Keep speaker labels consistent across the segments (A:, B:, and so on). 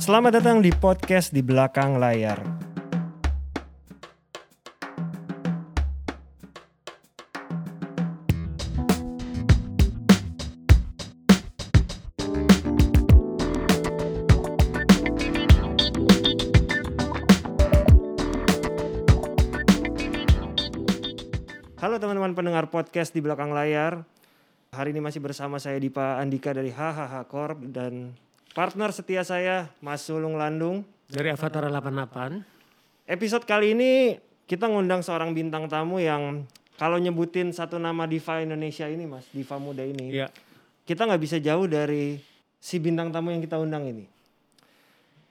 A: Selamat datang di podcast di belakang layar. Halo teman-teman pendengar podcast di belakang layar. Hari ini masih bersama saya Dipa Andika dari HHH Corp dan partner setia saya Mas Sulung Landung.
B: Dari Avatar 88.
A: Episode kali ini kita ngundang seorang bintang tamu yang kalau nyebutin satu nama diva Indonesia ini Mas, diva muda ini.
B: Iya.
A: Kita nggak bisa jauh dari si bintang tamu yang kita undang ini.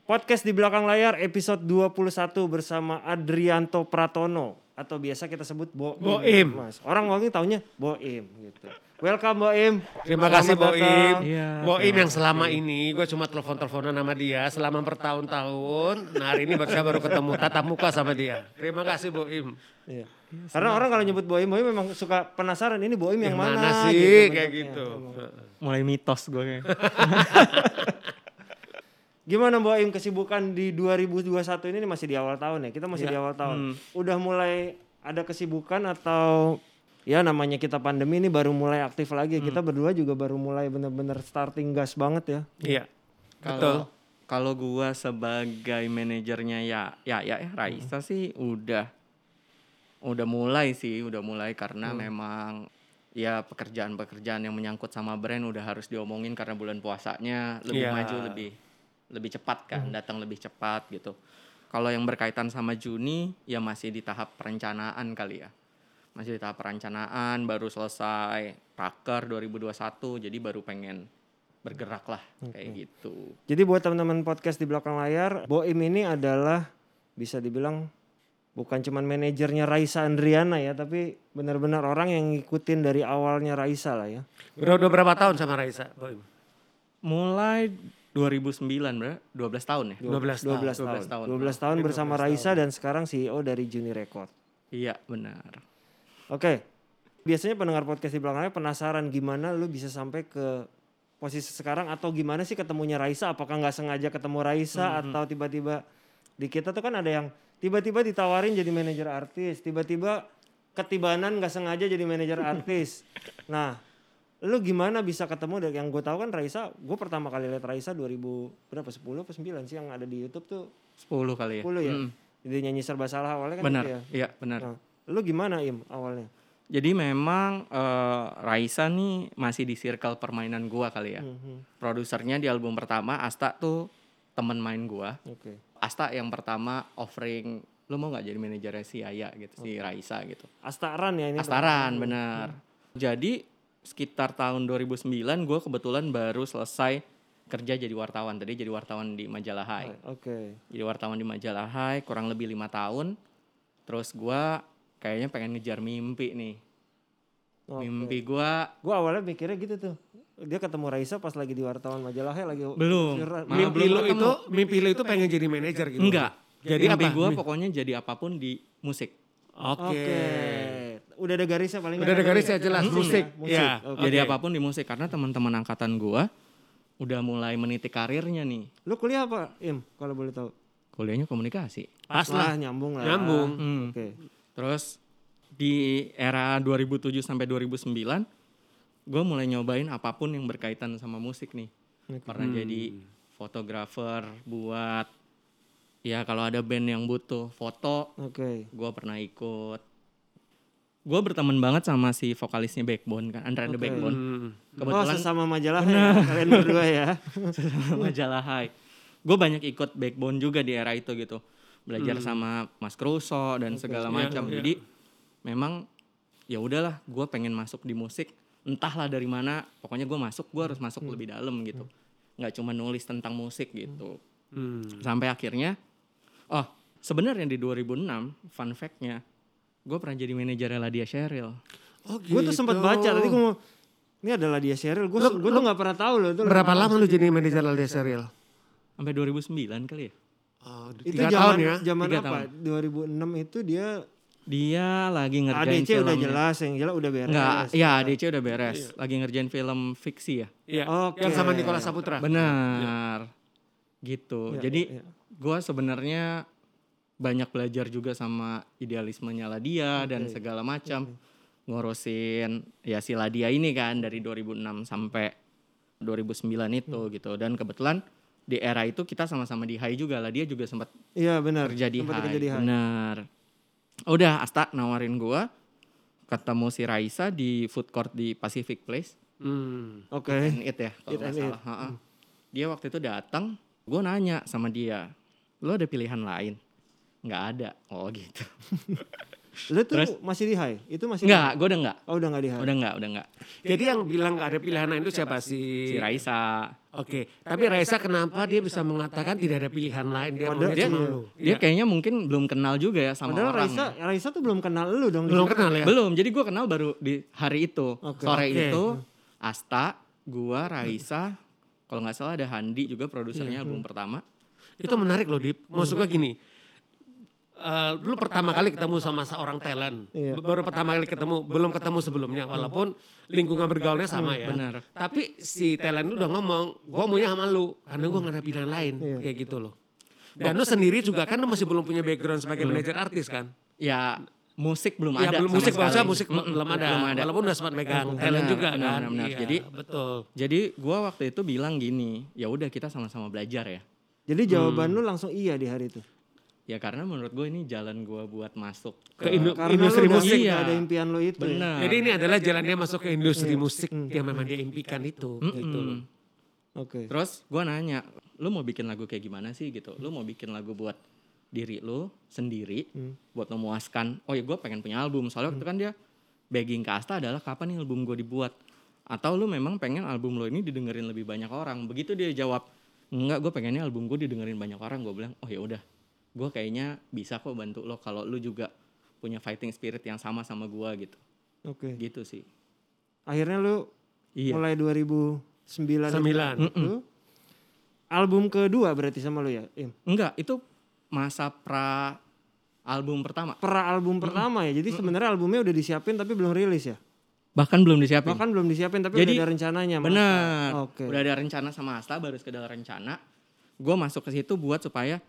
A: Podcast di belakang layar episode 21 bersama Adrianto Pratono atau biasa kita sebut Boim.
B: Boim.
A: Mas. Orang mungkin taunya Boim gitu. Welcome Boim.
B: Terima kasih Boim. Iya. Boim yang selama ini gue cuma telepon-teleponan sama dia selama bertahun-tahun. Nah hari ini saya baru ketemu tatap muka sama dia. Terima kasih Boim.
A: Iya. Karena orang kalau nyebut Boim, Boim memang suka penasaran ini Boim yang,
B: Yang
A: mana,
B: mana sih
A: gitu
B: kayak
A: bentuknya.
B: gitu.
C: mulai mitos gue kayak.
A: Gimana Boim kesibukan di 2021 ini masih di awal tahun ya? Kita masih
B: Ya.
A: di awal tahun.
B: Hmm.
A: Udah mulai ada kesibukan atau ya namanya kita pandemi ini baru mulai aktif lagi.
B: Hmm.
A: Kita berdua juga baru mulai bener-bener starting gas banget ya.
B: Iya. Betul.
C: Kalau kalau gua sebagai manajernya ya ya ya, ya Raisa sih udah udah mulai sih, udah mulai karena memang ya pekerjaan-pekerjaan yang menyangkut sama brand udah harus diomongin karena bulan puasanya lebih
B: Iya.
C: maju lebih lebih cepat kan, datang lebih cepat gitu. Kalau yang berkaitan sama Juni ya masih di tahap perencanaan kali ya. Masih di tahap perencanaan, baru selesai Raker 2021 jadi baru pengen bergerak lah kayak gitu.
A: Jadi buat teman-teman podcast di belakang layar, Boim ini adalah bisa dibilang bukan cuman manajernya Raisa Andriana ya, tapi benar-benar orang yang ngikutin dari awalnya Raisa lah ya.
B: Udah, udah berapa tahun sama Raisa Boim?
C: Mulai 2009 bro, 12 tahun ya?
B: 12 tahun.
A: 12 tahun.
C: 12 tahun.
A: 12 tahun bersama Raisa dan sekarang CEO dari Juni Record.
C: Iya benar.
A: Oke. Biasanya pendengar podcast di belakangnya penasaran gimana lu bisa sampai ke posisi sekarang atau gimana sih ketemunya Raisa? Apakah nggak sengaja ketemu Raisa atau tiba-tiba di kita tuh kan ada yang tiba-tiba ditawarin jadi manajer artis, tiba-tiba ketibanan nggak sengaja jadi manajer artis. Nah, lu gimana bisa ketemu dari yang gue tahu kan Raisa, gue pertama kali lihat Raisa 2000 berapa 10 atau 9 sih yang ada di YouTube tuh
C: 10 kali ya?
A: 10 ya.
C: Mm,
A: Jadi nyanyi serba salah awalnya kan
C: benar,
A: itu ya.
C: iya benar.
A: Nah, lu gimana Im awalnya?
C: Jadi memang eh, Raisa nih masih di circle permainan gua kali ya.
A: Mhm.
C: Produsernya di album pertama Asta tuh temen main gua.
A: Oke.
C: Asta yang pertama offering lu mau nggak jadi manajernya si Aya gitu, si Raisa gitu.
A: Astaran ya ini.
C: Astaran benar. Jadi sekitar tahun 2009 gue kebetulan baru selesai kerja jadi wartawan. Tadi jadi wartawan di majalah Hai.
A: Oke.
C: Jadi wartawan di majalah Hai kurang lebih lima tahun. Terus gue kayaknya pengen ngejar mimpi nih.
A: Oke.
C: Mimpi gue
A: Gua awalnya mikirnya gitu tuh. Dia ketemu Raisa pas lagi di wartawan majalah ya lagi
C: belum.
B: Mimpi
C: belum
B: lu
C: ketemu.
B: itu, mimpi lu itu pengen jadi manajer gitu?
C: Enggak.
B: Jadi
C: mimpi
B: apa?
C: gue pokoknya jadi apa pun di musik.
B: Oke.
A: Oke. Udah ada garisnya paling
B: Udah ada garisnya
A: ya?
B: jelas,
A: Musik
B: musik.
A: ya, musik.
B: Ya.
A: Oke.
C: Jadi
B: apa
C: pun di musik karena teman-teman angkatan gue udah mulai meniti karirnya nih.
A: Lu kuliah apa, Im? Kalau boleh tahu.
C: Kuliahnya komunikasi.
B: Pas lah.
A: nyambung lah.
B: Nyambung.
C: Hmm.
A: Oke.
C: Terus di era 2007 sampai 2009 gue mulai nyobain apa pun yang berkaitan sama musik nih. Pernah jadi fotografer buat ya kalau ada band yang butuh foto,
A: Oke.
C: gue pernah ikut. Gue berteman banget sama si vokalisnya Backbone kan, Andra the
A: Oke.
C: Backbone.
B: Hmm.
A: Oh,
C: Kebetulan
A: sesama majalah ya, kalian berdua ya.
C: majalah Hai. Gue banyak ikut Backbone juga di era itu gitu. Belajar sama Mas Kruso dan segala macam.
B: iya.
C: Jadi memang ya udahlah, gue pengen masuk di musik. Entahlah dari mana, pokoknya gue masuk, gue harus masuk lebih dalam gitu. Nggak cuma nulis tentang musik gitu.
B: Hmm.
C: Sampai akhirnya, oh sebenarnya di 2006, fun fact-nya, gue pernah jadi manajernya Ladia Sheryl.
B: Oh
A: Gue tuh sempat baca tadi gue mau ini adalah dia Sheryl. Gue gue tuh nggak pernah tahu loh itu.
B: Berapa lama lu jadi manajer Aldia Serial?
C: Sampai 2009 kali ya.
B: Oh,
A: Itu
B: tiga
A: zaman
B: tahun ya?
A: zaman
C: Tiga
A: apa? 2006 itu dia
C: Dia lagi ngerjain
A: ADC
C: film.
A: udah jelas, yang jelas udah beres.
C: Enggak, ya ADC udah beres. Lagi ngerjain film fiksi ya.
B: Iya.
A: Oke.
B: Yang sama Nikola Saputra.
C: Benar. gitu.
A: Iya,
C: Jadi
A: iya.
C: gua sebenarnya banyak belajar juga sama idealismenya Ladia dan
A: Oke.
C: segala macam. Ngurusin ya si Ladia ini kan dari 2006 sampai 2009 itu
A: Hmm.
C: gitu. Dan kebetulan di era itu kita sama-sama di Hai juga. Ladia juga sempat
A: Iya benar.
C: kerja di
A: Sempat
C: Hai.
A: kerja di Hai.
C: Benar. Udah Asta nawarin gua ketemu si Raisa di food court di Pacific Place.
B: Hmm.
A: Oke.
C: and Eat ya kalau
A: Eat
C: nggak salah. Ha-ha. Dia waktu itu datang, gue nanya sama dia, lo ada pilihan lain? Nggak ada. Oh gitu.
A: Lu tuh
C: Terus?
A: masih di Hai? Itu masih
C: Nggak, gue udah nggak.
A: Oh udah nggak di Hai.
C: Udah nggak, udah nggak.
B: Jadi yang bilang nggak ada pilihan lain itu siapa sih?
C: Si Raisa.
B: Oke, tapi Raisa kenapa dia bisa mengatakan tidak ada pilihan lain? Dia
A: Padahal
C: dia-
B: cuma lu.
C: Dia
B: Iya.
C: kayaknya mungkin belum kenal juga ya sama
A: Padahal
C: orang.
A: Raisa,
C: ya.
A: Raisa tuh belum kenal lu dong.
B: belum kenal ya?
C: Belum, jadi gue kenal baru di hari itu.
A: Oke.
C: Sore
B: Oke.
C: itu, Asta, gua, Raisa, kalau nggak salah ada Handi juga produsernya
A: Iya.
C: album pertama.
B: Itu menarik loh, Dip. Maksud gue gini, eh dulu pertama kali ketemu sama seorang talent,
A: Iya.
B: baru pertama kali ketemu, belum ketemu sebelumnya, walaupun lingkungan bergaulnya sama ya.
C: Benar.
B: Tapi si talent lu udah ngomong, gue maunya sama lu, karena gue gak ada pilihan lain,
A: Iya.
B: kayak gitu loh. Dan lu sendiri juga kan lu masih belum punya background sebagai manajer artis kan?
C: Ya musik belum
B: Ya
C: ada.
B: belum
C: sama
B: musik,
C: sekali.
B: maksudnya musik
C: Mm-mm,
B: belum ada,
C: Belum ada.
B: walaupun udah sempat megang
C: Benar,
B: talent juga
C: benar,
B: kan.
C: benar.
B: Iya,
C: Jadi-
B: betul.
C: Jadi gua waktu itu bilang gini, ya udah kita sama-sama belajar ya.
A: Jadi jawaban
C: Hmm.
A: lu langsung iya di hari itu.
C: Ya karena menurut gue ini jalan gua buat masuk
B: Ke Indo-
A: Karena
B: industri
A: lu
B: musik.
C: Iya.
A: ada impian lu itu. ya.
C: Benar.
B: Jadi ini adalah jalan dia masuk ke industri
A: Iya.
B: musik
A: Hmm.
B: yang memang dia impikan itu.
C: Mm-mm.
B: Gitu loh.
A: Oke.
C: Terus gua nanya, lu mau bikin lagu kayak gimana sih gitu? Lu mau bikin lagu buat diri lu sendiri,
A: Hmm.
C: buat memuaskan. Oh ya gue pengen punya album. Soalnya waktu itu kan dia begging ke Asta adalah kapan nih album gue dibuat? Atau lu memang pengen album lo ini didengerin lebih banyak orang? Begitu dia jawab, enggak gue pengennya album gue didengerin banyak orang. Gue bilang, oh ya udah, gue kayaknya bisa kok bantu lo kalau lu juga punya fighting spirit yang sama sama gua gitu.
A: Oke.
C: Gitu sih.
A: Akhirnya lu
C: Iya.
A: mulai 2009 itu,
B: Sembilan.
A: lu album kedua berarti sama lu ya, Im?
C: Enggak, itu masa pra album pertama.
A: pra album pertama ya. Jadi sebenarnya albumnya udah disiapin tapi belum rilis ya.
C: Bahkan belum disiapin.
A: Bahkan belum disiapin tapi
C: Jadi,
A: udah ada rencananya. Mas.
C: Benar.
A: Oke.
C: Udah ada rencana sama Asta baru sekedar rencana. Gue masuk ke situ buat supaya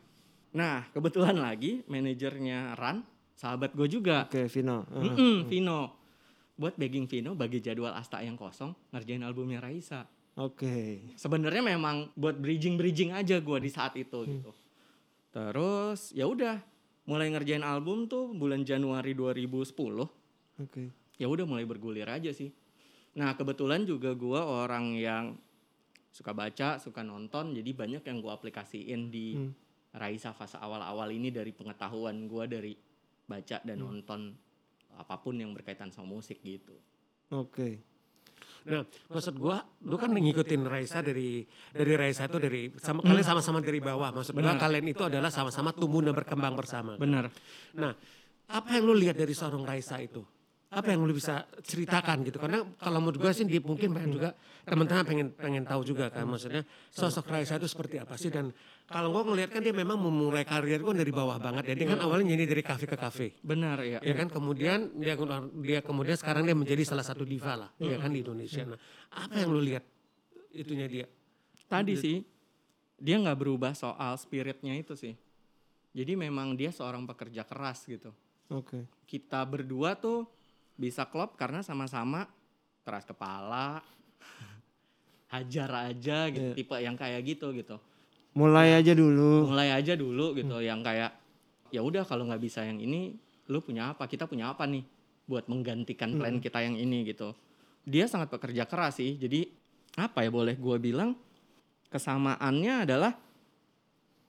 C: Nah, kebetulan lagi manajernya Ran sahabat gue juga.
A: Oke, Vino. Heeh.
C: Mm-mm, Vino. Buat begging Vino bagi jadwal Asta yang kosong ngerjain albumnya Raisa.
A: Oke.
C: Sebenarnya memang buat bridging-bridging aja gue di saat itu gitu. Terus ya udah mulai ngerjain album tuh bulan Januari 2010
A: Oke.
C: ya udah mulai bergulir aja sih. Nah kebetulan juga gua orang yang suka baca, suka nonton, jadi banyak yang gua aplikasiin di
A: Hmm.
C: Raisa fase awal-awal ini dari pengetahuan gua dari baca dan
A: Hmm.
C: nonton apa pun yang berkaitan sama musik gitu.
A: Oke.
B: Nah, maksud gua, lu kan ngikutin Raisa dari dari Raisa itu dari sama kalian sama-sama dari bawah. Maksud gua
C: Benar.
B: kalian itu adalah sama-sama tumbuh dan berkembang bersama.
C: Benar.
B: Nah, apa yang lu lihat dari seorang Raisa itu? Apa yang lu bisa ceritakan gitu? Karena kalau menurut gua sih dia mungkin pengen juga teman-teman pengen pengen tahu juga kan maksudnya sosok Raisa itu seperti apa sih dan kalau gua ngelihat kan dia memang memulai karir kan dari bawah banget ya. Dia kan awalnya nyanyi dari kafe ke kafe.
C: Benar ya.
B: Ya kan kemudian dia dia kemudian sekarang dia menjadi salah satu diva lah ya kan di Indonesia. Nah, apa yang lu lihat itunya dia?
C: Tadi sih dia nggak berubah soal spiritnya itu sih. Jadi memang dia seorang pekerja keras gitu.
A: Oke.
C: Kita berdua tuh bisa klop karena sama-sama keras kepala, hajar aja gitu,
A: Iya.
C: tipe yang kayak gitu gitu.
A: Mulai aja dulu.
C: Mulai aja dulu gitu, yang kayak ya udah kalau nggak bisa yang ini, lu punya apa? Kita punya apa nih buat menggantikan plan kita yang ini gitu. Dia sangat pekerja keras sih, jadi apa ya boleh gue bilang kesamaannya adalah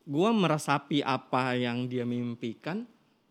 C: gue meresapi apa yang dia mimpikan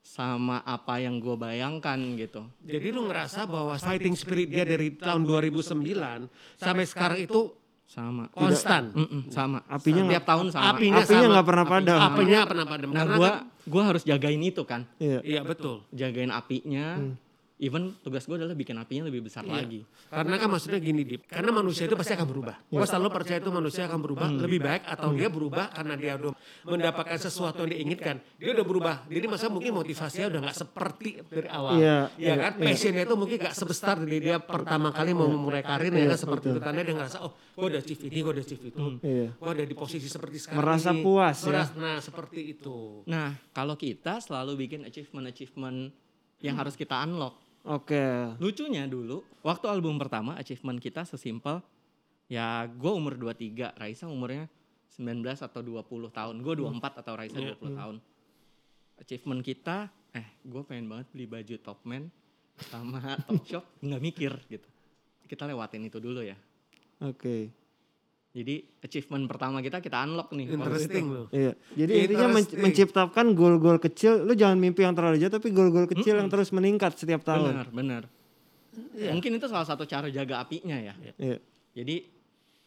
C: sama apa yang gue bayangkan gitu.
B: Jadi lu ngerasa bahwa fighting spirit dia dari tahun 2009 sampai sekarang itu
C: Sama.
B: konstan.
C: Mm-mm, sama.
A: Apinya
C: Setiap tahun sama.
B: Apinya,
A: Apinya nggak pernah padam.
B: Apinya pernah padam.
C: Nah
B: Karena
C: gue
B: kan-
C: gua harus jagain itu kan,
A: Iya.
B: iya betul.
C: jagain apinya.
A: Hmm.
C: Even tugas gue adalah bikin apinya lebih besar lagi
B: Karena kan maksudnya gini Dip, karena manusia itu pasti akan berubah. Gue selalu percaya itu manusia akan berubah lebih baik atau dia berubah karena dia udah mendapatkan sesuatu yang dia inginkan. Dia udah berubah. Jadi masa mungkin motivasinya udah nggak seperti dari awal.
A: Iya,
B: Iya kan? Passionnya itu mungkin gak sebesar dari dia pertama kali mau memulai karir ya kan seperti itu. Karena dia ngerasa oh gue udah achieve ini, gue udah achieve itu.
A: Iya.
B: Gue ada di posisi seperti sekarang
A: Merasa
B: ini.
A: puas ya.
B: Nah seperti itu.
C: nah kalau kita selalu bikin achievement achievement yang harus kita unlock
A: Oke.
C: lucunya dulu waktu album pertama achievement kita sesimpel ya gue umur 23 Raisa umurnya 19 atau 20 tahun. Gue 24 atau Raisa 20 tahun. Achievement kita eh gue pengen banget beli baju Topman sama Topshop nggak mikir gitu. Kita lewatin itu dulu ya.
A: Oke.
C: Jadi achievement pertama kita kita unlock nih
B: Interesting
C: itu.
B: loh.
A: Iya. Jadi intinya men-
B: Interesting.
A: menciptakan gol-gol kecil. Lu jangan mimpi yang terlalu jauh, tapi gol-gol kecil yang terus meningkat setiap tahun.
C: benar benar mungkin itu salah satu cara jaga apinya ya
A: Iya.
C: Jadi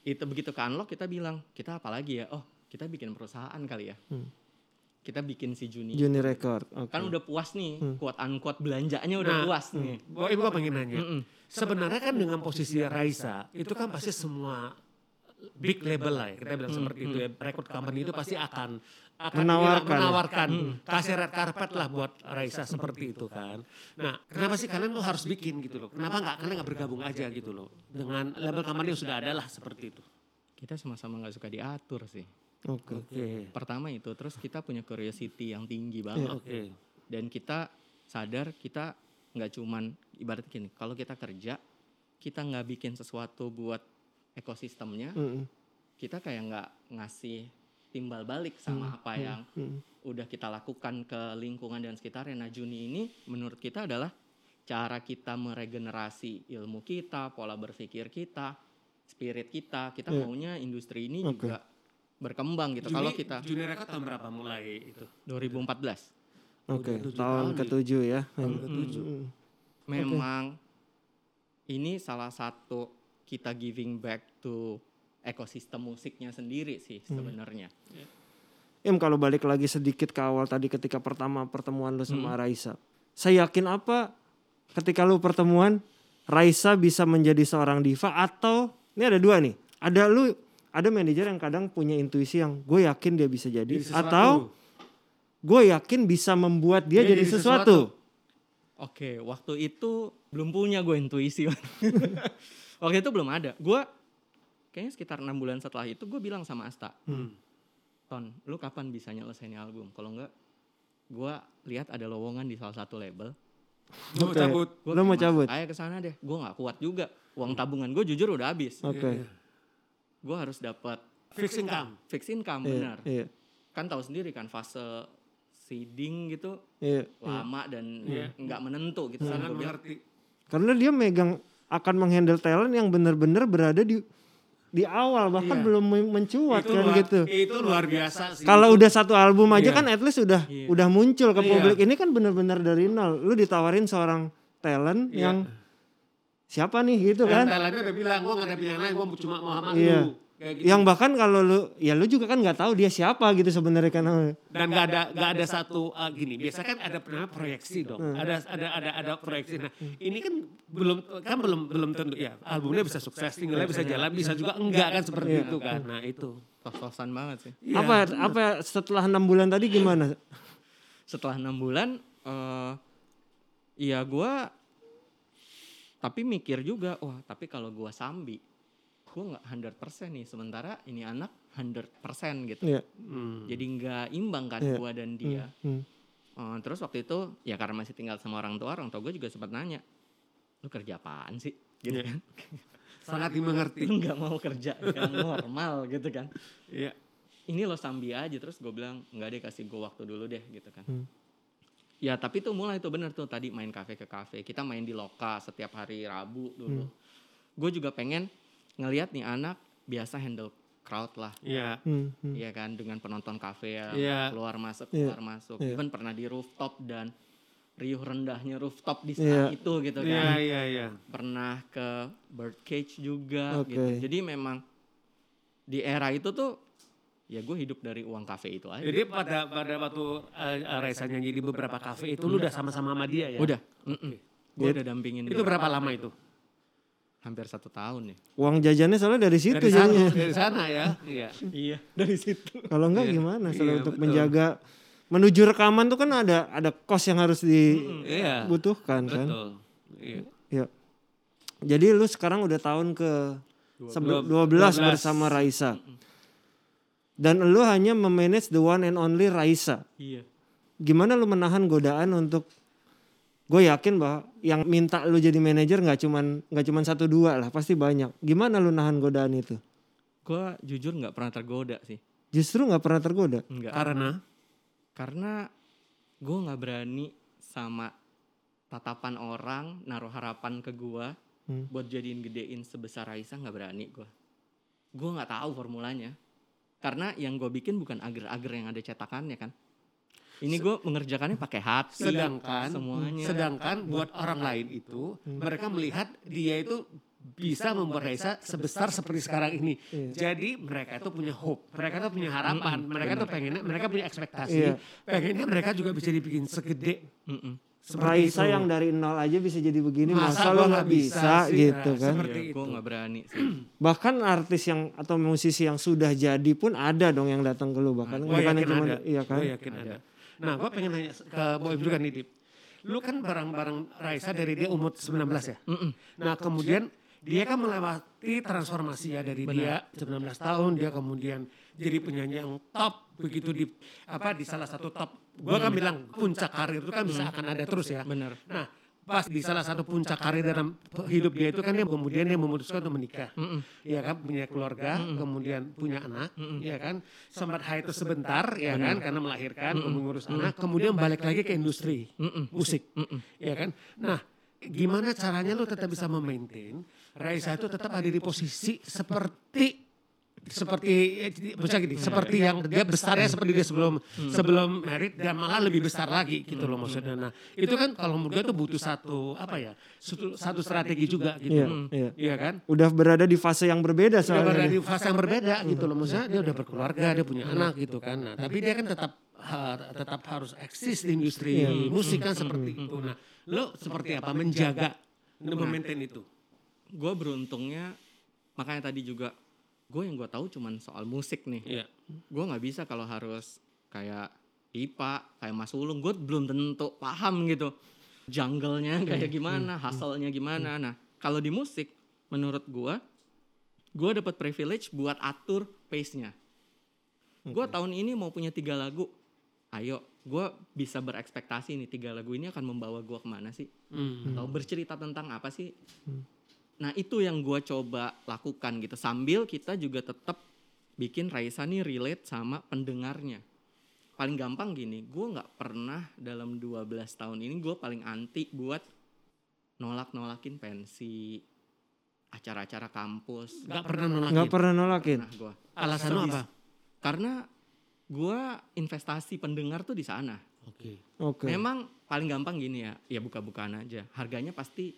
C: itu begitu ke unlock kita bilang kita apa lagi ya? Oh kita bikin perusahaan kali ya. Kita bikin si Juni.
A: Juni Record. Oke.
C: Kan udah puas nih, kuat unquote belanjanya udah
B: Nah,
C: puas nih.
B: Gue gue pengen nanya.
C: Mm-mm.
B: Sebenarnya kan dengan posisi Raisa itu kan pasti semua big label lah ya kita bilang seperti itu ya record company itu pasti akan akan
A: Menawarkan
B: bilang-
A: ya.
B: menawarkan kasih red carpet lah buat Raisa seperti itu kan. Nah kenapa sih kalian tuh harus bikin gitu loh? Kenapa nggak kalian nggak bergabung aja gitu loh dengan label company yang sudah ada lah seperti itu?
C: Kita sama-sama nggak suka diatur sih.
A: Oke.
B: Oke.
C: Pertama itu, terus kita punya curiosity yang tinggi banget.
B: Oke.
C: Dan kita sadar kita nggak cuman ibarat gini, kalau kita kerja kita nggak bikin sesuatu buat ekosistemnya,
A: Mm-mm.
C: kita kayak nggak ngasih timbal balik sama apa yang
A: Mm.
C: udah kita lakukan ke lingkungan dan sekitarnya. Nah Juni ini menurut kita adalah cara kita meregenerasi ilmu kita, pola berpikir kita, spirit kita. Kita
A: Iya.
C: maunya industri ini
A: Oke.
C: juga berkembang gitu. Kalau kita
B: Junior record tahun berapa mulai itu?
C: 2014
A: Oke.
B: Tujuh
A: Tahun
B: tahun nih.
A: ketujuh ya.
B: Tahun ketujuh.
A: Mm.
C: memang ini salah satu kita giving back to ekosistem musiknya sendiri sih sebenarnya.
A: Im kalau balik lagi sedikit ke awal tadi ketika pertama pertemuan lu sama
C: Hmm.
A: Raisa. Saya yakin apa ketika lu pertemuan Raisa bisa menjadi seorang diva atau ini ada dua nih. Ada lu ada manajer yang kadang punya intuisi yang gue yakin dia bisa jadi
B: Jadi sesuatu.
A: atau gue yakin bisa membuat dia,
B: Dia
A: jadi,
B: jadi
A: sesuatu.
C: Oke, waktu itu belum punya gue intuisi. waktu itu belum ada. Gue kayaknya sekitar enam bulan setelah itu gue bilang sama Asta,
B: Hmm.
C: Ton, lu kapan bisa nyelesain album? Kalau enggak, gue lihat ada lowongan di salah satu label.
B: Lu
A: Oke.
B: cabut.
C: Gua
A: Lu mau cabut?
C: Ayo ke sana deh. Gue nggak kuat juga. Uang tabungan gue jujur udah habis.
A: Oke.
C: Gue harus dapat
B: Fix income.
C: fix income
A: Iya,
C: benar.
A: Iya.
C: Kan tahu sendiri kan fase seeding gitu
A: Iya.
C: lama dan
B: Iya.
C: nggak menentu gitu.
B: Mengerti.
A: Karena dia megang akan menghandle talent yang benar-benar berada di di awal bahkan
B: Iya.
A: belum men- mencuat
B: itu
A: kan
B: luar,
A: gitu.
B: Itu luar biasa sih.
A: Kalau udah satu album aja
B: Iya.
A: kan at least udah
C: Iya.
A: udah muncul ke
B: Iya.
A: publik. Ini kan benar-benar dari nol. Lu ditawarin seorang talent
B: Iya.
A: yang siapa nih gitu
B: Dan
A: kan?
B: Thailandnya udah bilang, gue gak ada pilihan lain, gue cuma mau sama
A: Iya.
B: lu. Kayak gitu.
A: Yang bahkan kalau lu ya lu juga kan nggak tahu dia siapa gitu sebenarnya kan.
B: dan gak ada gak ada satu uh, gini biasa kan ada pernah proyeksi dong
A: Hmm.
B: ada ada ada ada proyeksi nah ini kan belum kan belum belum tentu ya albumnya bisa sukses tinggalnya bisa jalan bisa juga enggak kan seperti
A: Iya.
B: itu kan nah itu
C: tos-tosan banget sih.
B: Iya.
A: apa apa setelah enam bulan tadi gimana?
C: Setelah enam bulan, eh iya gue tapi mikir juga, wah tapi kalau gue sambi, gue nggak 100% nih. Sementara ini anak 100% gitu.
A: Iya.
B: Hmm.
C: Jadi nggak imbang kan
A: Iya.
C: gue dan dia.
A: Hmm.
C: Eh, terus waktu itu ya karena masih tinggal sama orang tua, orang tua gue juga sempat nanya, lu kerja apaan sih? Gitu
B: Iya.
C: kan.
B: sangat dimengerti
C: Lu nggak mau kerja yang normal gitu kan.
B: Iya.
C: ini lo sambi aja terus gue bilang nggak deh kasih gue waktu dulu deh gitu kan
A: Hmm.
C: ya tapi tuh mulai tuh bener tuh tadi main kafe ke kafe kita main di loka setiap hari rabu dulu gue juga pengen ngelihat nih anak biasa handle crowd lah
B: Iya.
A: Hmm. Hmm.
C: Iya kan dengan penonton kafe ya
B: Iya.
C: keluar masuk
A: Iya.
C: keluar masuk
A: Iya.
C: even pernah di rooftop dan riuh rendahnya rooftop di
A: Iya.
C: saat itu gitu
B: Iya
C: kan
B: iya iya.
C: pernah ke birdcage juga
A: Oke.
C: gitu jadi memang di era itu tuh ya gue hidup dari uang kafe itu aja
B: Jadi pada pada waktu uh, uh, Raisa nyanyi di beberapa kafe itu lu udah sama-sama sama dia ya?
C: Udah. mm-mm. gue udah dampingin
B: Itu berapa lama itu?
C: Hampir satu tahun ya
A: Uang jajannya soalnya dari situ
B: Dari sana,
A: jadinya.
B: dari sana ya. Iya.
C: iya dari situ
A: Kalau enggak
B: Iya.
A: gimana? Soalnya
B: Iya,
A: untuk
B: betul.
A: menjaga menuju rekaman tuh kan ada ada kos yang harus
B: Iya.
A: dibutuhkan kan.
B: Betul. Iya.
A: Iya. Jadi lu sekarang udah tahun ke sebe- 12, bersama Raisa. Dan lu hanya memanage the one and only Raisa.
C: iya
A: Gimana lu menahan godaan untuk gue yakin bahwa yang minta lu jadi manajer nggak cuman nggak cuman satu dua lah pasti banyak. Gimana lu nahan godaan itu?
C: gue jujur nggak pernah tergoda sih
A: Justru nggak pernah tergoda.
C: Enggak.
B: Karena
C: karena gue nggak berani sama tatapan orang naruh harapan ke gue
A: Hmm.
C: buat jadiin gedein sebesar Raisa nggak berani gue gue nggak tahu formulanya karena yang gue bikin bukan agar-agar yang ada cetakannya kan ini gue mengerjakannya pakai hati
B: sedangkan
C: semuanya
B: sedangkan buat orang lain itu mereka melihat dia itu bisa membuat Raisa sebesar seperti sekarang ini. Jadi mereka itu punya hope, mereka tuh punya harapan, mereka tuh pengennya, mereka punya ekspektasi,
A: Iya.
B: pengennya mereka juga bisa dibikin segede
C: Mm-mm.
B: Seperti
A: Raisa
B: itu.
A: yang dari nol aja bisa jadi begini
B: Masa
A: masa, lo
B: nggak bisa
A: bisa,
B: sih?
A: gitu
B: Nah,
A: kan
B: seperti
C: gue
B: itu.
C: nggak berani sih
A: bahkan artis yang atau musisi yang sudah jadi pun ada dong yang datang ke lu bahkan
B: Gue
A: bukan cuma
B: ada.
A: iya kan
B: Gue yakin ada. Nah, gue pengen nanya ke Boim juga nih, Dip. Lu kan bareng-bareng Raisa dari dia umur 19 ya? Nah, kemudian dia kan melewati transformasi ya dari dia 19 tahun, dia kemudian jadi penyanyi yang top begitu di apa di salah satu top. Gue kan bilang puncak karir itu kan bisa akan ada terus ya.
C: bener
B: Nah, pas di salah satu puncak karir dalam hidup dia itu kan dia kemudian dia memutuskan untuk menikah. Ya kan punya keluarga, kemudian punya anak, ya kan. Sempat itu sebentar ya kan karena melahirkan, mengurus anak, kemudian balik lagi ke industri musik. Ya kan. Nah, gimana caranya lu tetap bisa memaintain Raisa itu tetap ada di posisi seperti seperti ya, jadi, maksudnya gini, seperti yang dia besarnya seperti dia sebelum sebelum merit dan malah lebih besar lagi gitu loh maksudnya. Nah, itu kan kalau menurut gue tuh butuh satu apa ya? Satu, satu strategi juga gitu.
A: Iya,
B: loh.
A: iya.
B: Iya kan?
A: udah berada di fase yang berbeda
B: Sudah
A: soalnya
B: berada
A: nih.
B: di fase yang berbeda gitu loh maksudnya dia udah berkeluarga, dia punya anak gitu kan. Nah, tapi dia kan tetap ha- tetap harus eksis di industri musik kan seperti itu. Nah, lo seperti apa menjaga untuk memaintain itu?
C: gue beruntungnya makanya tadi juga gue yang gue tahu cuman soal musik nih.
B: Iya.
C: gue nggak bisa kalau harus kayak Ipa kayak Mas Ulung. Gue belum tentu paham gitu. Jungle-nya kayak gimana hustle-nya gimana. Nah kalau di musik menurut gue gue dapat privilege buat atur pace-nya. Gue tahun ini mau punya tiga lagu. Ayo gue bisa berekspektasi nih tiga lagu ini akan membawa gue ke mana sih?
B: Hmm.
C: atau bercerita tentang apa sih Nah itu yang gue coba lakukan gitu sambil kita juga tetap bikin Raisa nih relate sama pendengarnya. Paling gampang gini, gue nggak pernah dalam 12 tahun ini gue paling anti buat nolak-nolakin pensi, acara-acara kampus.
B: Gak pernah nolak.
A: nggak pernah nolakin
C: Nah gue.
B: Alasan apa?
C: Karena gue investasi pendengar tuh di sana.
B: Oke.
A: oke
C: Memang paling gampang gini ya, ya buka-bukaan aja. Harganya pasti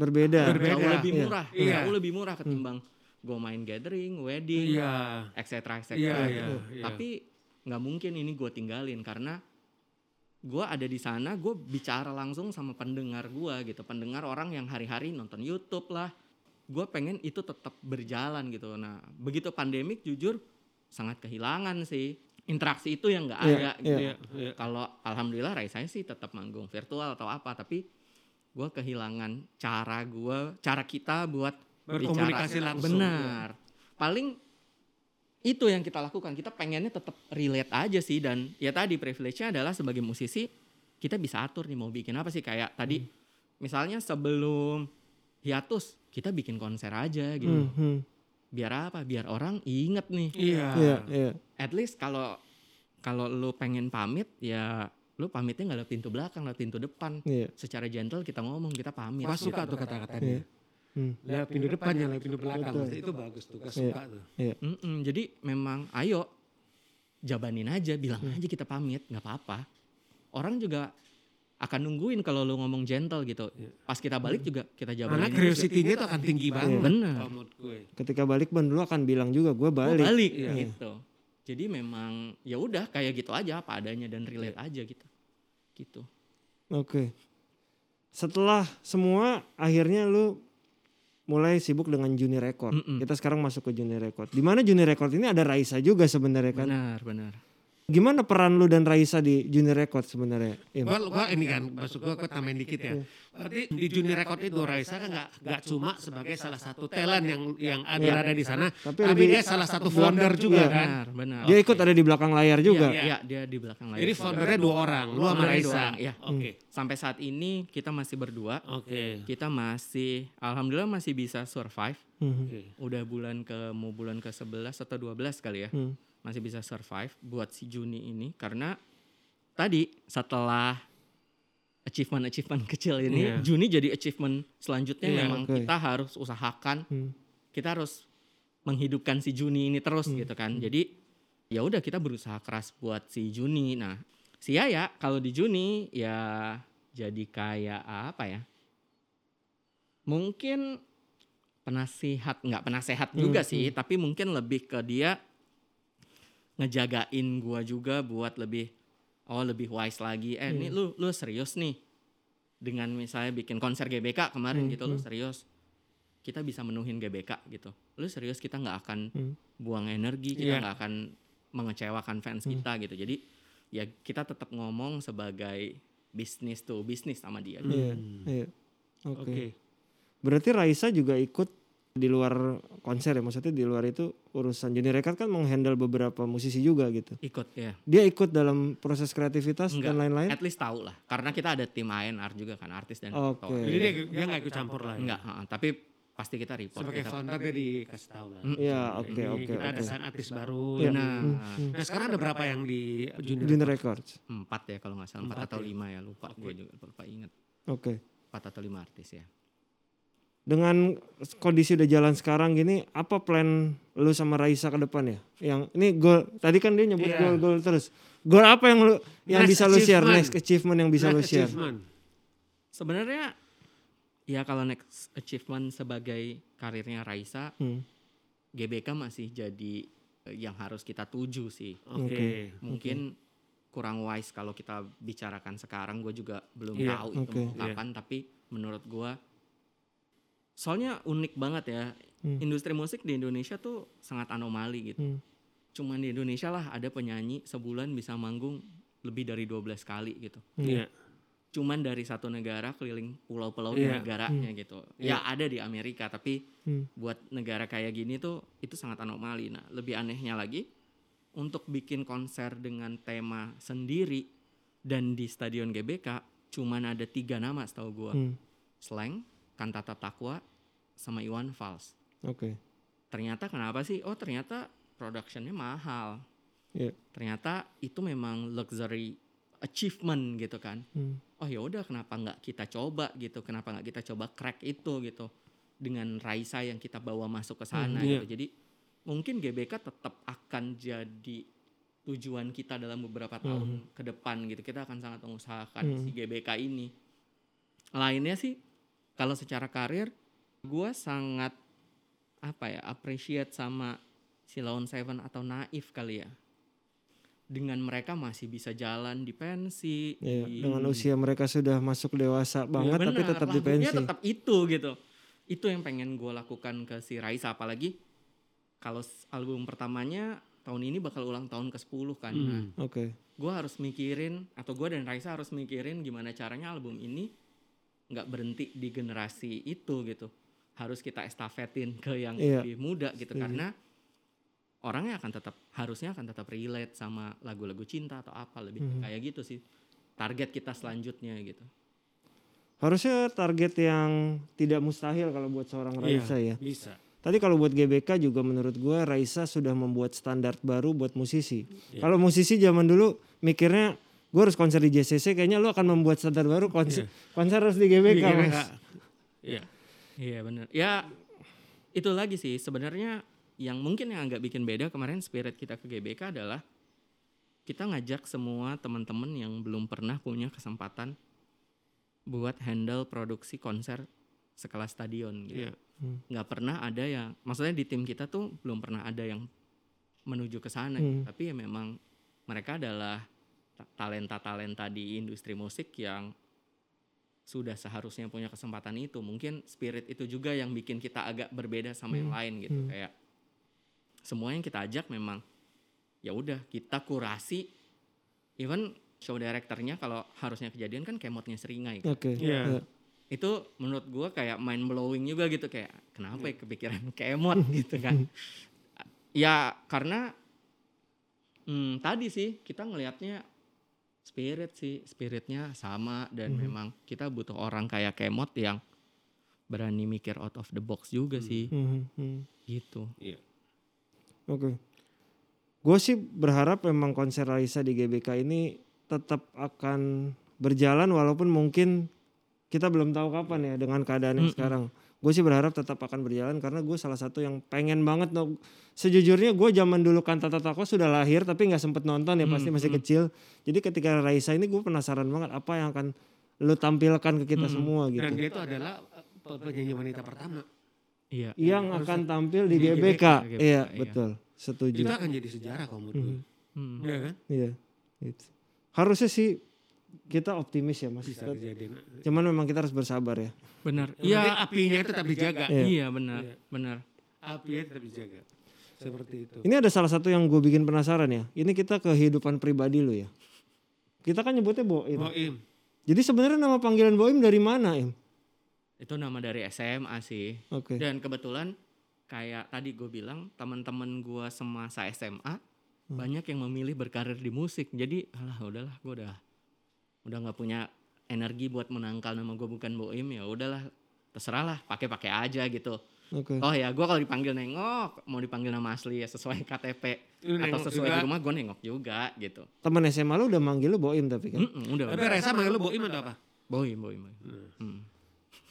A: berbeda
B: Berbeda.
C: jauh lebih
A: Iya.
C: murah,
B: Iya.
C: jauh lebih murah ketimbang gue main gathering, wedding,
B: Iya.
C: etc. etc.
B: Iya,
C: gitu.
B: iya.
C: Tapi nggak mungkin ini gue tinggalin karena gue ada di sana, gue bicara langsung sama pendengar gue gitu, pendengar orang yang hari-hari nonton YouTube lah. Gue pengen itu tetap berjalan gitu. Nah, begitu pandemik jujur sangat kehilangan sih interaksi itu yang nggak
A: Iya,
C: ada gitu.
B: iya, iya.
C: Kalau alhamdulillah Raisa sih tetap manggung virtual atau apa, tapi gue kehilangan cara gue, cara kita buat
B: Berkomunikasi
C: bicara.
B: langsung.
C: Benar. Paling itu yang kita lakukan. Kita pengennya tetap relate aja sih dan ya tadi privilege-nya adalah sebagai musisi kita bisa atur nih mau bikin apa sih kayak tadi
B: Hmm.
C: misalnya sebelum hiatus kita bikin konser aja gitu.
A: Hmm, hmm.
C: Biar apa? Biar orang inget nih.
B: Iya.
A: iya iya
C: At least kalau kalau lu pengen pamit ya lu pamitnya nggak lewat pintu belakang, lewat pintu depan.
A: iya
C: Secara gentle kita ngomong kita pamit.
B: Gua
C: gitu.
B: suka tuh kata-kata
A: Iya.
B: dia.
A: Hmm.
B: Lewat pintu depannya, lewat pintu belakang.
A: Betul.
B: Itu bagus tuh, gua suka tuh.
A: iya
C: Mm-mm, jadi memang ayo jabanin aja, bilang
B: Hmm.
C: aja kita pamit, nggak apa-apa. Orang juga akan nungguin kalau lu ngomong gentle gitu. Pas kita balik juga kita
B: Iya. Karena
C: jabanin.
B: curiosity-nya tuh akan tinggi banget.
C: Bener.
B: Menurut gue.
A: ketika balik ban dulu akan bilang juga gue
C: Oh,
A: balik
C: balik
B: Iya.
C: gitu. Jadi memang ya udah kayak gitu aja apa adanya dan relate
B: Iya.
C: aja gitu. Gitu.
A: oke setelah semua akhirnya lu mulai sibuk dengan Juni Record.
C: Mm-mm.
A: Kita sekarang masuk ke Juni Record. Di mana Juni Record ini ada Raisa juga sebenarnya kan.
C: Benar, benar.
A: Gimana peran lu dan Raisa di Juni Record sebenarnya?
B: Gua, gua ini kan, maksud gua, gua tambahin dikit ya. Berarti di Juni Record itu Raisa kan nggak nggak cuma sebagai salah satu talent yang yang ada,
A: Iya.
B: ada di sana,
A: Tapi
B: tapi, dia salah satu founder juga
A: Iya.
B: kan.
C: Benar, benar.
A: Dia ikut ada di belakang layar juga.
B: Iya.
C: Iya, dia di belakang layar.
B: Jadi foundernya dua orang, lu sama Raisa.
C: iya.
B: Oke.
C: Sampai saat ini kita masih berdua.
B: Oke.
C: Kita masih alhamdulillah masih bisa survive.
A: Mhm.
B: Oke.
C: Udah bulan ke mau bulan ke 11 atau 12 kali ya.
A: Hmm.
C: Masih bisa survive buat si Juni ini karena tadi setelah achievement-achievement kecil ini,
B: Iya.
C: Juni jadi achievement selanjutnya
B: Iya,
C: memang
A: oke.
C: kita harus usahakan
A: Hmm.
C: kita harus menghidupkan si Juni ini terus gitu kan. Jadi ya udah kita berusaha keras buat si Juni. Nah, si Yaya kalau di Juni ya jadi kayak apa ya? Mungkin penasihat nggak penasehat juga
A: Hmm,
C: sih, tapi mungkin lebih ke dia ngejagain gua juga buat lebih oh lebih wise lagi. Eh, ini lu lu serius nih dengan misalnya bikin konser GBK kemarin
A: Hmm,
C: gitu lu serius kita bisa menuhin GBK gitu. Lu serius kita nggak akan
A: Hmm.
C: buang energi, kita
B: Iya.
C: nggak akan mengecewakan fans kita gitu. Jadi ya kita tetap ngomong sebagai bisnis tuh bisnis sama dia. gitu.
A: Iya. Iya. Oke.
B: Oke.
A: Berarti Raisa juga ikut di luar konser ya maksudnya di luar itu urusan Juni Record kan menghandle beberapa musisi juga gitu.
C: Ikut ya.
A: Dia ikut dalam proses kreativitas
C: Enggak.
A: dan lain-lain.
C: At least tahu lah. Karena kita ada tim ANR juga kan artis dan
A: Oke.
C: aktor.
B: Jadi dia dia nggak ikut campur lah. ya?
C: Enggak, tapi pasti kita report.
B: Sebagai
C: kita.
B: founder dia dikasih tahu lah.
A: Iya, oke oke
B: kita ada sign artis baru. Yang-
C: Nah,
B: Nah sekarang ada berapa yang di Juni?
A: Juni Records.
C: empat ya kalau nggak salah empat
B: Empat
C: atau
B: ya.
C: lima ya lupa gue juga lupa inget
A: Oke.
C: empat atau lima artis ya.
A: Dengan kondisi udah jalan sekarang gini, apa plan lu sama Raisa ke depan ya? Yang ini gol tadi kan dia nyebut
B: Iya.
A: gol-gol terus. Gol apa yang lu yang
B: Next
A: bisa lu share next achievement yang bisa lu
B: Next
A: share?
B: achievement.
C: Sebenarnya ya kalau next achievement sebagai karirnya Raisa,
A: Hmm.
C: GBK masih jadi eh, yang harus kita tuju sih.
B: Oke.
A: Oke.
C: Mungkin kurang wise kalau kita bicarakan sekarang. Gue juga belum
B: Iya,
C: tahu itu
A: oke.
C: mau kapan. Tapi menurut gue, soalnya unik banget ya.
A: Hmm.
C: Industri musik di Indonesia tuh sangat anomali gitu.
A: Hmm.
C: Cuman di Indonesia lah ada penyanyi sebulan bisa manggung lebih dari 12 kali gitu.
B: Iya.
C: Cuman dari satu negara keliling pulau-pulau
B: Iya.
C: negaranya gitu. Ya ada di Amerika tapi
A: Hmm.
C: buat negara kayak gini tuh itu sangat anomali. Nah, lebih anehnya lagi untuk bikin konser dengan tema sendiri dan di Stadion GBK cuman ada tiga nama setahu gua.
A: Hmm.
C: Slang, Kantata Takwa, sama Iwan Fals.
A: Oke.
C: Ternyata kenapa sih? Oh ternyata productionnya mahal.
A: Iya.
C: Ternyata itu memang luxury achievement gitu kan.
A: Hmm.
C: Oh ya udah kenapa nggak kita coba gitu? Kenapa nggak kita coba crack itu gitu dengan Raisa yang kita bawa masuk ke sana
B: Hmm, iya.
C: gitu. Jadi mungkin GBK tetap akan jadi tujuan kita dalam beberapa tahun ke depan gitu. Kita akan sangat mengusahakan
A: Hmm.
C: si GBK ini. Lainnya sih kalau secara karir gua sangat apa ya appreciate sama si Lawn Seven atau Naif kali ya dengan mereka masih bisa jalan di pensi
A: Iya,
C: di-
A: dengan usia mereka sudah masuk dewasa banget
C: Ya
A: tapi tetap di pensi.
C: tetap itu gitu itu yang pengen gue lakukan ke si Raisa apalagi kalau album pertamanya tahun ini bakal ulang tahun ke 10 kan nah,
B: Hmm.
A: Oke.
C: gue harus mikirin atau gue dan Raisa harus mikirin gimana caranya album ini nggak berhenti di generasi itu gitu harus kita estafetin ke yang
A: Iya.
C: lebih muda gitu
A: Setuju.
C: karena orangnya akan tetap harusnya akan tetap relate sama lagu-lagu cinta atau apa lebih
A: Mhm.
C: kayak gitu sih target kita selanjutnya gitu
A: Harusnya target yang tidak mustahil kalau buat seorang Raisa ya.
B: Bisa.
A: Tadi kalau buat GBK juga menurut gua Raisa sudah membuat standar baru buat musisi. Kalau musisi zaman dulu mikirnya gue harus konser di JCC kayaknya lu akan membuat standar baru konser konser harus di GBK.
B: Iya,
A: Mas.
B: Kak. Iya.
C: Benar. Ya itu lagi sih sebenarnya yang mungkin yang agak bikin beda kemarin spirit kita ke GBK adalah kita ngajak semua teman-teman yang belum pernah punya kesempatan buat handle produksi konser sekelas stadion gitu.
B: Iya.
C: Nggak pernah ada yang maksudnya di tim kita tuh belum pernah ada yang menuju ke sana
A: Hmm.
C: tapi ya memang mereka adalah ta- talenta-talenta di industri musik yang sudah seharusnya punya kesempatan itu. Mungkin spirit itu juga yang bikin kita agak berbeda sama yang lain gitu. Kayak semua yang kita ajak memang ya udah kita kurasi. Even show directornya kalau harusnya kejadian kan kemotnya seringai kan.
A: Oke.
B: Iya.
A: Iya.
C: itu menurut gua kayak mind blowing juga gitu. Kayak kenapa ya kepikiran kemot gitu kan? Ya karena hmm, tadi sih kita ngelihatnya spirit sih spiritnya sama dan memang kita butuh orang kayak kemot yang berani mikir out of the box juga sih
A: Mhm, mhm.
C: gitu
B: Iya.
A: Oke. Gue sih berharap memang konser Raisa di GBK ini tetap akan berjalan walaupun mungkin kita belum tahu kapan ya dengan keadaan yang sekarang. Gue sih berharap tetap akan berjalan karena gue salah satu yang pengen banget no- sejujurnya gue zaman dulu Kantata Tako sudah lahir tapi nggak sempet nonton ya pasti masih kecil. Jadi ketika Raisa ini gue penasaran banget apa yang akan lu tampilkan ke kita semua gitu.
B: Dan dia itu adalah penyanyi wanita pertama.
C: iya
A: yang akan tampil di,
B: di
A: GBK.
C: GBK,
A: Iya,
C: iya.
A: betul. Setuju.
B: Itu akan jadi sejarah kalau menurut gue.
C: Hmm.
B: Iya kan?
A: Iya. Gitu. Harusnya sih kita optimis ya Mas.
B: Bisa kejadian.
A: Cuman memang kita harus bersabar ya.
C: benar iya
B: apinya itu tetap dijaga.
A: Iya.
C: iya benar
B: Iya.
C: benar
B: Apinya tetap dijaga. Seperti itu.
A: Ini ada salah satu yang gue bikin penasaran ya. Ini kita kehidupan pribadi lu ya. Kita kan nyebutnya Boim.
B: Boim.
A: Jadi sebenarnya nama panggilan Boim dari mana, Im?
C: itu nama dari SMA sih
A: Oke.
C: Dan kebetulan kayak tadi gue bilang teman-teman gue semasa SMA banyak yang memilih berkarir di musik. Jadi alah udahlah gue udah udah nggak punya energi buat menangkal nama gue bukan Boim ya udahlah terserah lah pakai-pakai aja gitu.
A: Oke.
C: Oh ya gue kalau dipanggil nengok mau dipanggil nama asli ya sesuai KTP
B: Lu
C: atau sesuai
B: juga.
C: di rumah gue nengok juga gitu.
A: Temen SMA lu udah manggil lu Boim tapi kan.
C: Mm-mm, udah
B: Tapi
C: udah.
B: Reza manggil lu Boim atau apa?
C: Boim Boim. boim. Hmm.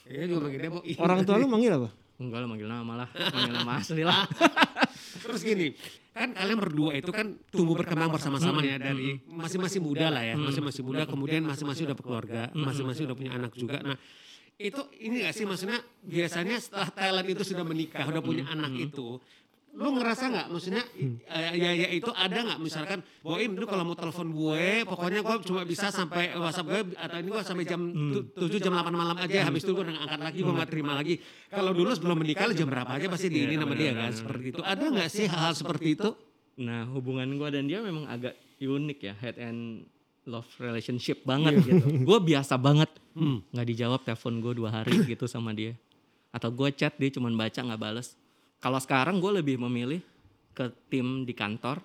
B: Iya juga manggil dia Boim.
A: Orang tua lu manggil apa?
C: Enggak lah manggil nama lah, manggil nama asli lah.
B: Terus gini, kan kalian berdua itu kan tumbuh berkembang bersama-sama ya dari masing-masing muda lah ya, masing-masing muda kemudian masing-masing udah berkeluarga, masing-masing udah punya anak juga. Nah, itu ini gak sih? Maksudnya biasanya setelah talent itu sudah menikah, udah punya anak itu, lu ngerasa nggak? maksudnya eh, ya ya itu ada nggak? Misalkan Boim lu kalau mau telepon gue pokoknya gue cuma bisa sampai WhatsApp gue atau ini gue sampai jam 7 jam 8 malam aja habis itu gue angkat lagi gue nggak terima lagi. Kalau dulu sebelum menikah jam berapa aja pasti di ini nama dia kan? seperti itu. Ada nggak sih hal-hal seperti itu?
C: Nah hubungan gue dan dia memang agak unik ya head and love relationship banget gitu. Gue biasa banget nggak dijawab telepon gue dua hari gitu sama dia. Atau gue chat dia cuman baca nggak bales. Kalau sekarang gue lebih memilih ke tim di kantor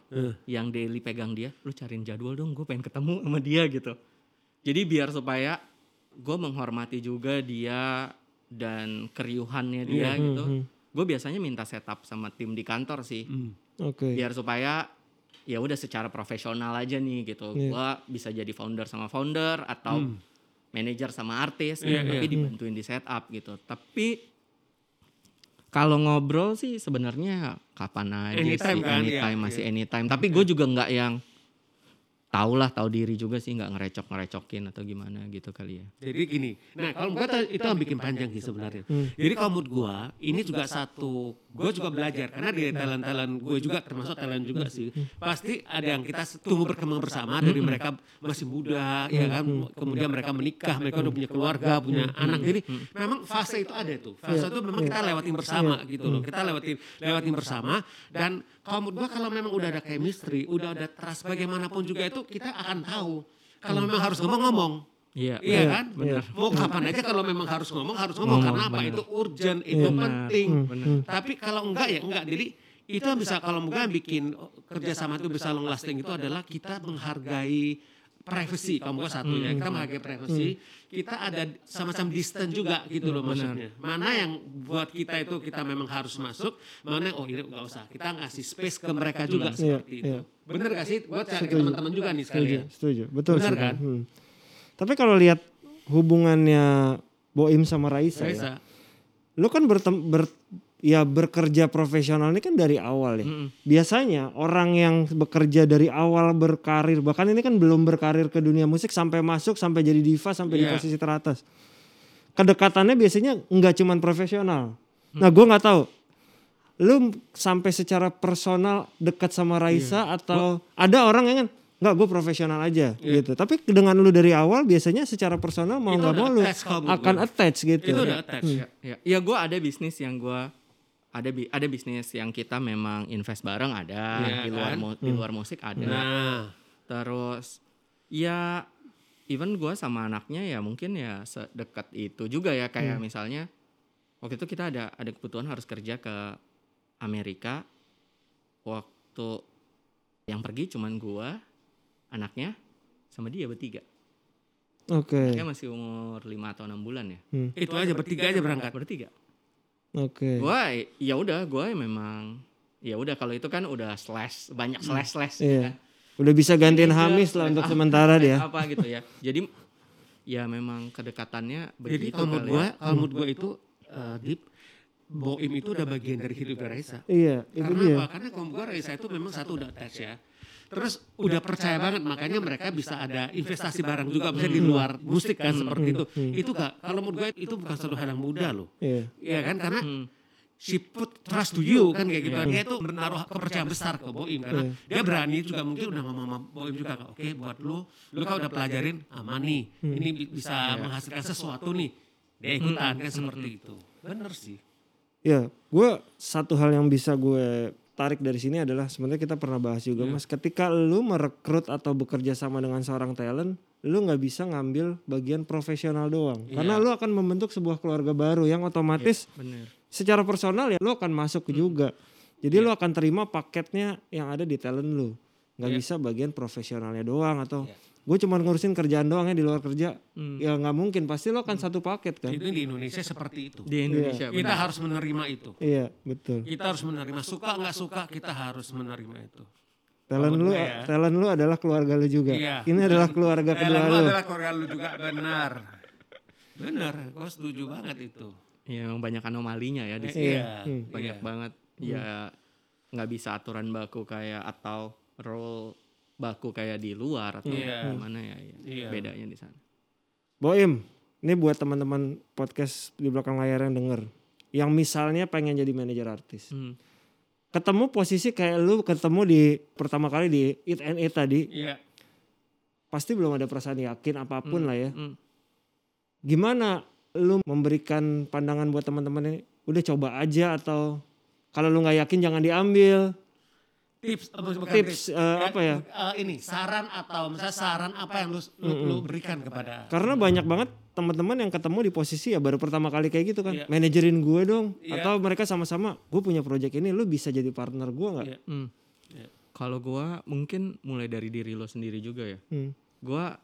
C: yang daily pegang dia. Lu cariin jadwal dong, gue pengen ketemu sama dia gitu. Jadi biar supaya gue menghormati juga dia dan keriuhannya dia gitu. Gue biasanya minta setup sama tim di kantor sih
A: Oke.
C: biar supaya ya udah secara profesional aja nih gitu
A: Iya.
C: gua bisa jadi founder sama founder atau manajer sama artis
B: Iya,
C: tapi dibantuin di setup gitu tapi kalau ngobrol sih sebenarnya kapan aja
B: Anytime
C: sih
B: kan,
C: anytime
B: iya,
C: masih anytime. Tapi gue juga nggak yang tahu lah tahu diri juga sih nggak ngerecok ngerecokin atau gimana gitu kali ya.
B: Jadi gini, nah kalau gua tuh- itu yang bikin panjang sih sebenarnya. Jadi kalau menurut gua, ini juga satu, gua juga belajar karena di talent-talent gue juga termasuk talent juga sih. Pasti ada yang kita tumbuh berkembang bersama dari mereka masih muda, ya kan. Kemudian mereka menikah, mereka udah punya keluarga, punya anak. Jadi memang fase itu ada tuh. Fase itu memang kita lewatin bersama gitu loh. Kita lewatin lewatin bersama dan kalau menurut gua kalau memang udah ada chemistry, udah ada trust bagaimanapun juga itu kita akan tahu. Kalau memang harus ngomong-ngomong,
C: iya
B: Iya kan? Mau kapan aja kalau memang harus ngomong harus ngomong,
C: Ngomong,
B: karena apa?
C: bener.
B: Itu urgent, itu
C: Bener,
B: penting.
C: bener.
B: Tapi kalau enggak ya enggak. Jadi itu bisa kalau enggak bikin kerjasama itu bisa long lasting itu adalah kita menghargai privacy kamu gua satu ya kita menghargai privacy. Kita ada sama-sama distant juga gitu loh maksudnya mana yang buat kita itu kita memang harus masuk mana yang, oh ini enggak usah. Kita ngasih space ke mereka juga
A: Iya,
B: seperti itu.
A: iya.
B: bener gak sih? Buat cari teman-teman juga nih
A: Setuju,
B: sekalian.
A: Setuju. Betul
B: Benar
A: sih.
B: kan?
A: Hmm. Tapi kalau lihat hubungannya Boim sama Raisa, ya,
B: Reza
A: lu kan bertem, ber, ya bekerja profesional ini kan dari awal ya. Biasanya orang yang bekerja dari awal berkarir, bahkan ini kan belum berkarir ke dunia musik sampai masuk sampai jadi diva sampai di
B: Iya.
A: posisi teratas. Kedekatannya biasanya nggak cuman profesional. Nah, gua nggak tahu. Lu sampai secara personal dekat sama Raisa atau ada orang yang kan nggak gue profesional aja gitu. Tapi dengan lu dari awal biasanya secara personal mau nggak mau lu akan
B: gue.
A: attach gitu.
B: Itu udah attach.
C: Ya, ya, ya gue ada bisnis yang gue ada bi- ada bisnis yang kita memang invest bareng ada
B: Iya
C: di luar
B: kan?
C: mu- di luar musik ada.
B: Nah,
C: Terus ya even gue sama anaknya ya mungkin ya sedekat itu juga ya kayak misalnya waktu itu kita ada ada kebutuhan harus kerja ke Amerika waktu yang pergi cuman gue anaknya sama dia bertiga
A: Oke.
C: dia masih umur 5 atau enam bulan ya
B: itu aja bertiga aja berangkat.
C: bertiga
A: Oke.
C: gue ya udah gue memang ya udah kalau itu kan udah slash banyak slash slash
A: Iya. Udah bisa gantiin Hamis lah untuk sementara dia.
C: apa gitu ya jadi ya memang kedekatannya
B: Jadi
C: begitu
B: kalau menurut
C: kali
B: gue,
C: ya.
B: kalau menurut gue itu eh, Deep, Boim itu udah bagian dari hidup Raisa.
A: Iya, itu
B: Karena
A: dia.
B: apa? Karena kalau gue Raisa itu memang satu udah attach ya. Terus udah percaya banget makanya mereka bisa ada investasi barang juga bisa di luar musik kan seperti itu. Itu gak kalau menurut gue itu bukan satu hal yang mudah loh.
A: Iya.
B: Iya kan karena
C: Hmm.
B: she put trust to you kan kayak gitu. Dia tuh menaruh kepercayaan besar ke Boim karena dia berani juga mungkin udah ngomong sama Boim juga oke buat lu lu kan udah pelajarin aman nih. Ini bi- bisa menghasilkan sesuatu nih. Dia ikutan kan seperti itu. Bener sih.
A: Ya, gue satu hal yang bisa gue tarik dari sini adalah sebenarnya kita pernah bahas juga mas. Ketika lu merekrut atau bekerja sama dengan seorang talent, lu nggak bisa ngambil bagian profesional doang. Karena lu akan membentuk sebuah keluarga baru yang otomatis
C: bener
A: secara personal ya lu akan masuk juga. Jadi lu akan terima paketnya yang ada di talent lu. Nggak bisa bagian profesionalnya doang atau gue cuma ngurusin kerjaan doang ya di luar kerja. Ya nggak mungkin, pasti lu akan satu paket kan.
B: Itu di Indonesia seperti itu.
C: di Indonesia
B: Kita harus menerima itu.
A: Iya, betul.
B: Kita harus menerima suka nggak suka kita harus menerima itu.
A: Talent lu, talent lu adalah keluarga lu juga.
B: Iya.
A: Ini adalah keluarga kedua lu.
B: adalah keluarga lu juga benar. Benar, gue setuju banget itu.
C: ya memang banyak anomalinya ya di sini
B: Iya,
C: banyak banget ya nggak bisa aturan baku kayak atau role baku kayak di luar atau
B: Iya.
C: gimana ya, ya.
B: Iya.
C: bedanya di sana
A: Boim, ini buat teman-teman podcast di belakang layar yang denger. Yang misalnya pengen jadi manajer artis.
C: Hmm.
A: Ketemu posisi kayak lu ketemu di pertama kali di It and It tadi.
B: Iya.
A: Pasti belum ada perasaan yakin apa pun lah ya.
C: Hmm.
A: Gimana lu memberikan pandangan buat teman-teman ini? Udah coba aja atau kalau lu nggak yakin jangan diambil.
B: Tips, apa bukan
A: Tips, eh, apa ya?
B: Eh, ini saran atau misalnya saran apa yang lu, lu, lu berikan kepada
A: Karena banyak banget teman-teman yang ketemu di posisi ya baru pertama kali kayak gitu kan.
B: Iya.
A: Manajerin gue dong.
B: Iya.
A: Atau mereka sama-sama, gue punya project ini, lu bisa jadi partner gue nggak?
B: Iya.
C: Hmm. Kalau gua mungkin mulai dari diri lo sendiri juga ya.
A: Hmm.
C: Gua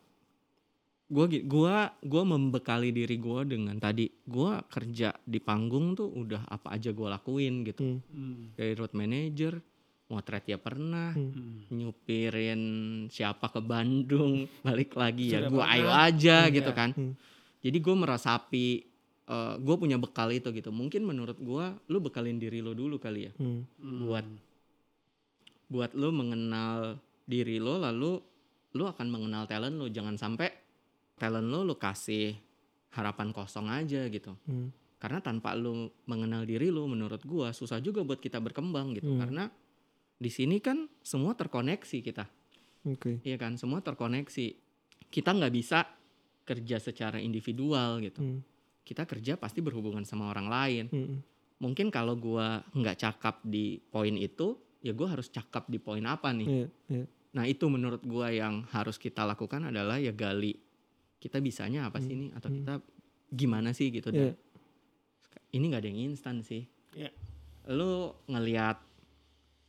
C: gua gi- gua gua membekali diri gua dengan tadi gua kerja di panggung tuh udah apa aja gua lakuin gitu.
A: Hmm.
B: Hmm.
C: Dari road manager, motret ya pernah,
B: Hmm.
C: nyupirin siapa ke Bandung, balik lagi ya
B: Sudah
C: gua
B: pernah.
C: ayo aja
B: Hmm,
C: gitu
B: ya.
C: kan.
A: Hmm.
C: Jadi gua merasapi eh gue punya bekal itu gitu. Mungkin menurut gua lu bekalin diri lo dulu kali ya.
A: Hmm.
C: buat buat lo mengenal diri lo lalu lo akan mengenal talent lo jangan sampai talent lo lo kasih harapan kosong aja gitu
A: Hmm.
C: karena tanpa lo mengenal diri lo menurut gua susah juga buat kita berkembang gitu
A: Hmm.
C: karena di sini kan semua terkoneksi kita
A: Oke.
C: iya kan semua terkoneksi kita nggak bisa kerja secara individual gitu
A: Hmm.
C: kita kerja pasti berhubungan sama orang lain
A: Hmm.
C: mungkin kalau gua nggak cakap di poin itu ya gua harus cakap di poin apa nih
A: Iya, iya.
C: nah itu menurut gua yang harus kita lakukan adalah ya gali kita bisanya apa sih ini atau kita gimana sih gitu
A: Iya.
C: Dan ini nggak ada yang instan sih
B: Iya.
C: lu ngelihat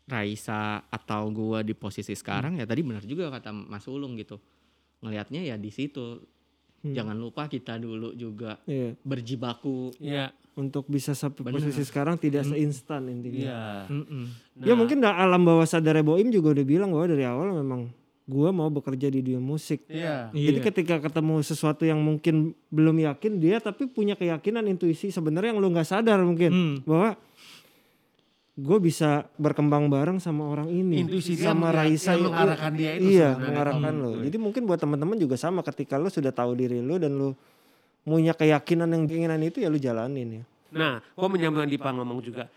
C: Raisa atau gua di posisi sekarang ya tadi benar juga kata Mas Ulung gitu ngelihatnya ya di situ
A: Hmm.
C: jangan lupa kita dulu juga
A: Iya.
C: berjibaku
B: Iya.
A: Untuk bisa sampai
C: Bener.
A: posisi sekarang tidak seinstan intinya.
B: Iya.
C: Mm-mm.
A: Ya mungkin alam bawah sadar Boim juga udah bilang bahwa dari awal memang gua mau bekerja di dunia musik.
B: Iya.
A: Jadi
C: Iya.
A: ketika ketemu sesuatu yang mungkin belum yakin dia tapi punya keyakinan intuisi sebenarnya yang lu nggak sadar mungkin
C: Hmm.
A: bahwa gue bisa berkembang bareng sama orang ini
B: Intuisi dia
A: sama
B: mengar-
A: Raisa
B: yang mengarahkan dia itu
A: iya
B: sebenarnya.
A: mengarahkan
B: Hmm,
A: lo
B: betul.
A: jadi mungkin buat teman-teman juga sama ketika lu sudah tahu diri lu dan lu punya keyakinan yang keinginan itu ya lu jalanin ya
B: Nah, gua menyambung di Pak ngomong juga.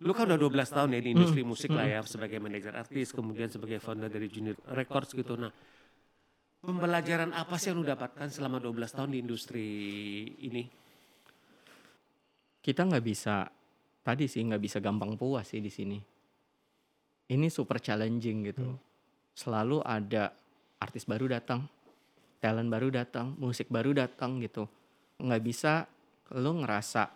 B: Lu kan udah 12 tahun ya di industri musik lah ya sebagai manajer artis, kemudian sebagai founder dari Junior Records gitu. Nah, pembelajaran apa sih yang lu dapatkan selama 12 tahun di industri ini?
C: kita nggak bisa tadi sih nggak bisa gampang puas sih di sini. Ini super challenging gitu. Selalu ada artis baru datang, talent baru datang, musik baru datang gitu. Nggak bisa lu ngerasa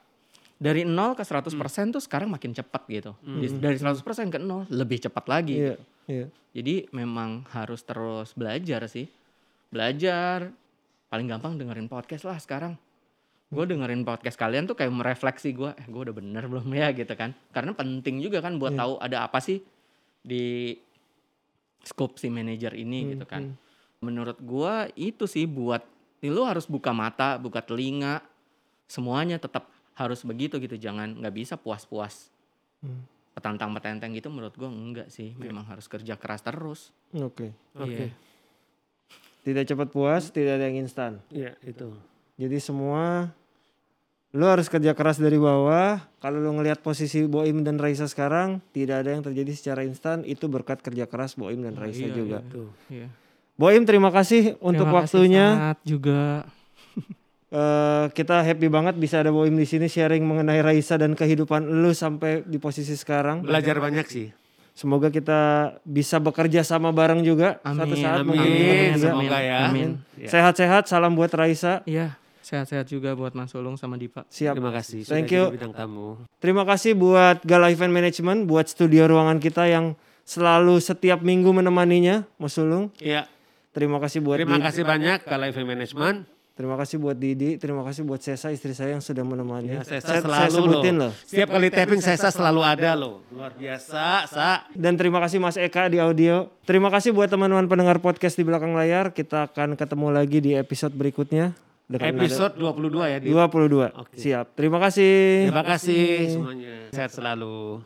C: dari 0 ke 100% tuh sekarang makin cepat gitu. Di- Dari 100% ke 0 lebih cepat lagi.
A: Iya,
C: gitu.
A: iya.
C: Jadi memang harus terus belajar sih. Belajar. Paling gampang dengerin podcast lah sekarang. Gue dengerin podcast kalian tuh kayak merefleksi gue, eh gue udah bener belum ya gitu kan. Karena penting juga kan buat tahu ada apa sih di scope si manajer ini gitu kan. Menurut gue itu sih buat lu harus buka mata, buka telinga, semuanya tetap harus begitu gitu. Jangan nggak bisa puas-puas
A: Hmm.
C: petantang petenteng gitu menurut gue enggak sih. Memang harus kerja keras terus.
A: Oke.
B: Oke.
C: Iya.
A: Tidak cepat puas, tidak ada yang instan.
B: Iya, itu.
A: Jadi semua lu harus kerja keras dari bawah. Kalau lu ngelihat posisi Boim dan Raisa sekarang, tidak ada yang terjadi secara instan. Itu berkat kerja keras Boim dan Raisa
C: iya,
A: juga.
B: Tuh.
C: Iya.
A: Boim terima kasih untuk
C: Terima kasih
A: waktunya.
C: sangat juga.
A: Eh, kita happy banget bisa ada Boim di sini sharing mengenai Raisa dan kehidupan lu sampai di posisi sekarang.
B: Belajar banyak sih.
A: Semoga kita bisa bekerja sama bareng juga
C: Amin,
A: saat
B: amin,
A: mungkin
B: amin,
A: juga.
B: semoga ya.
C: Amin.
B: Ya.
A: Sehat-sehat, salam buat Raisa.
C: Iya, sehat-sehat juga buat Mas Ulung sama Dipa.
A: Siap.
B: Terima kasih. sudah
A: Thank you.
B: Bidang tamu.
A: Terima kasih buat Gala Event Management, buat studio ruangan kita yang selalu setiap minggu menemaninya, Mas Sulung.
B: Iya.
A: Terima kasih buat
B: Terima
A: Didi.
B: kasih banyak ke Live Management.
A: Terima kasih buat Didi, terima kasih buat Sesa istri saya yang sudah menemani.
B: Ya, Sesa
A: saya,
B: selalu
A: saya sebutin
B: loh.
A: loh.
B: Setiap kali tapping Sesa selalu ada loh. Luar biasa, Sa.
A: Dan terima kasih Mas Eka di audio. Terima kasih buat teman-teman pendengar podcast di belakang layar. Kita akan ketemu lagi di episode berikutnya. Dengan
B: Episode 22 ya. Di.
A: 22.
B: Oke.
A: Siap. Terima kasih.
B: Terima kasih semuanya. Sehat selalu.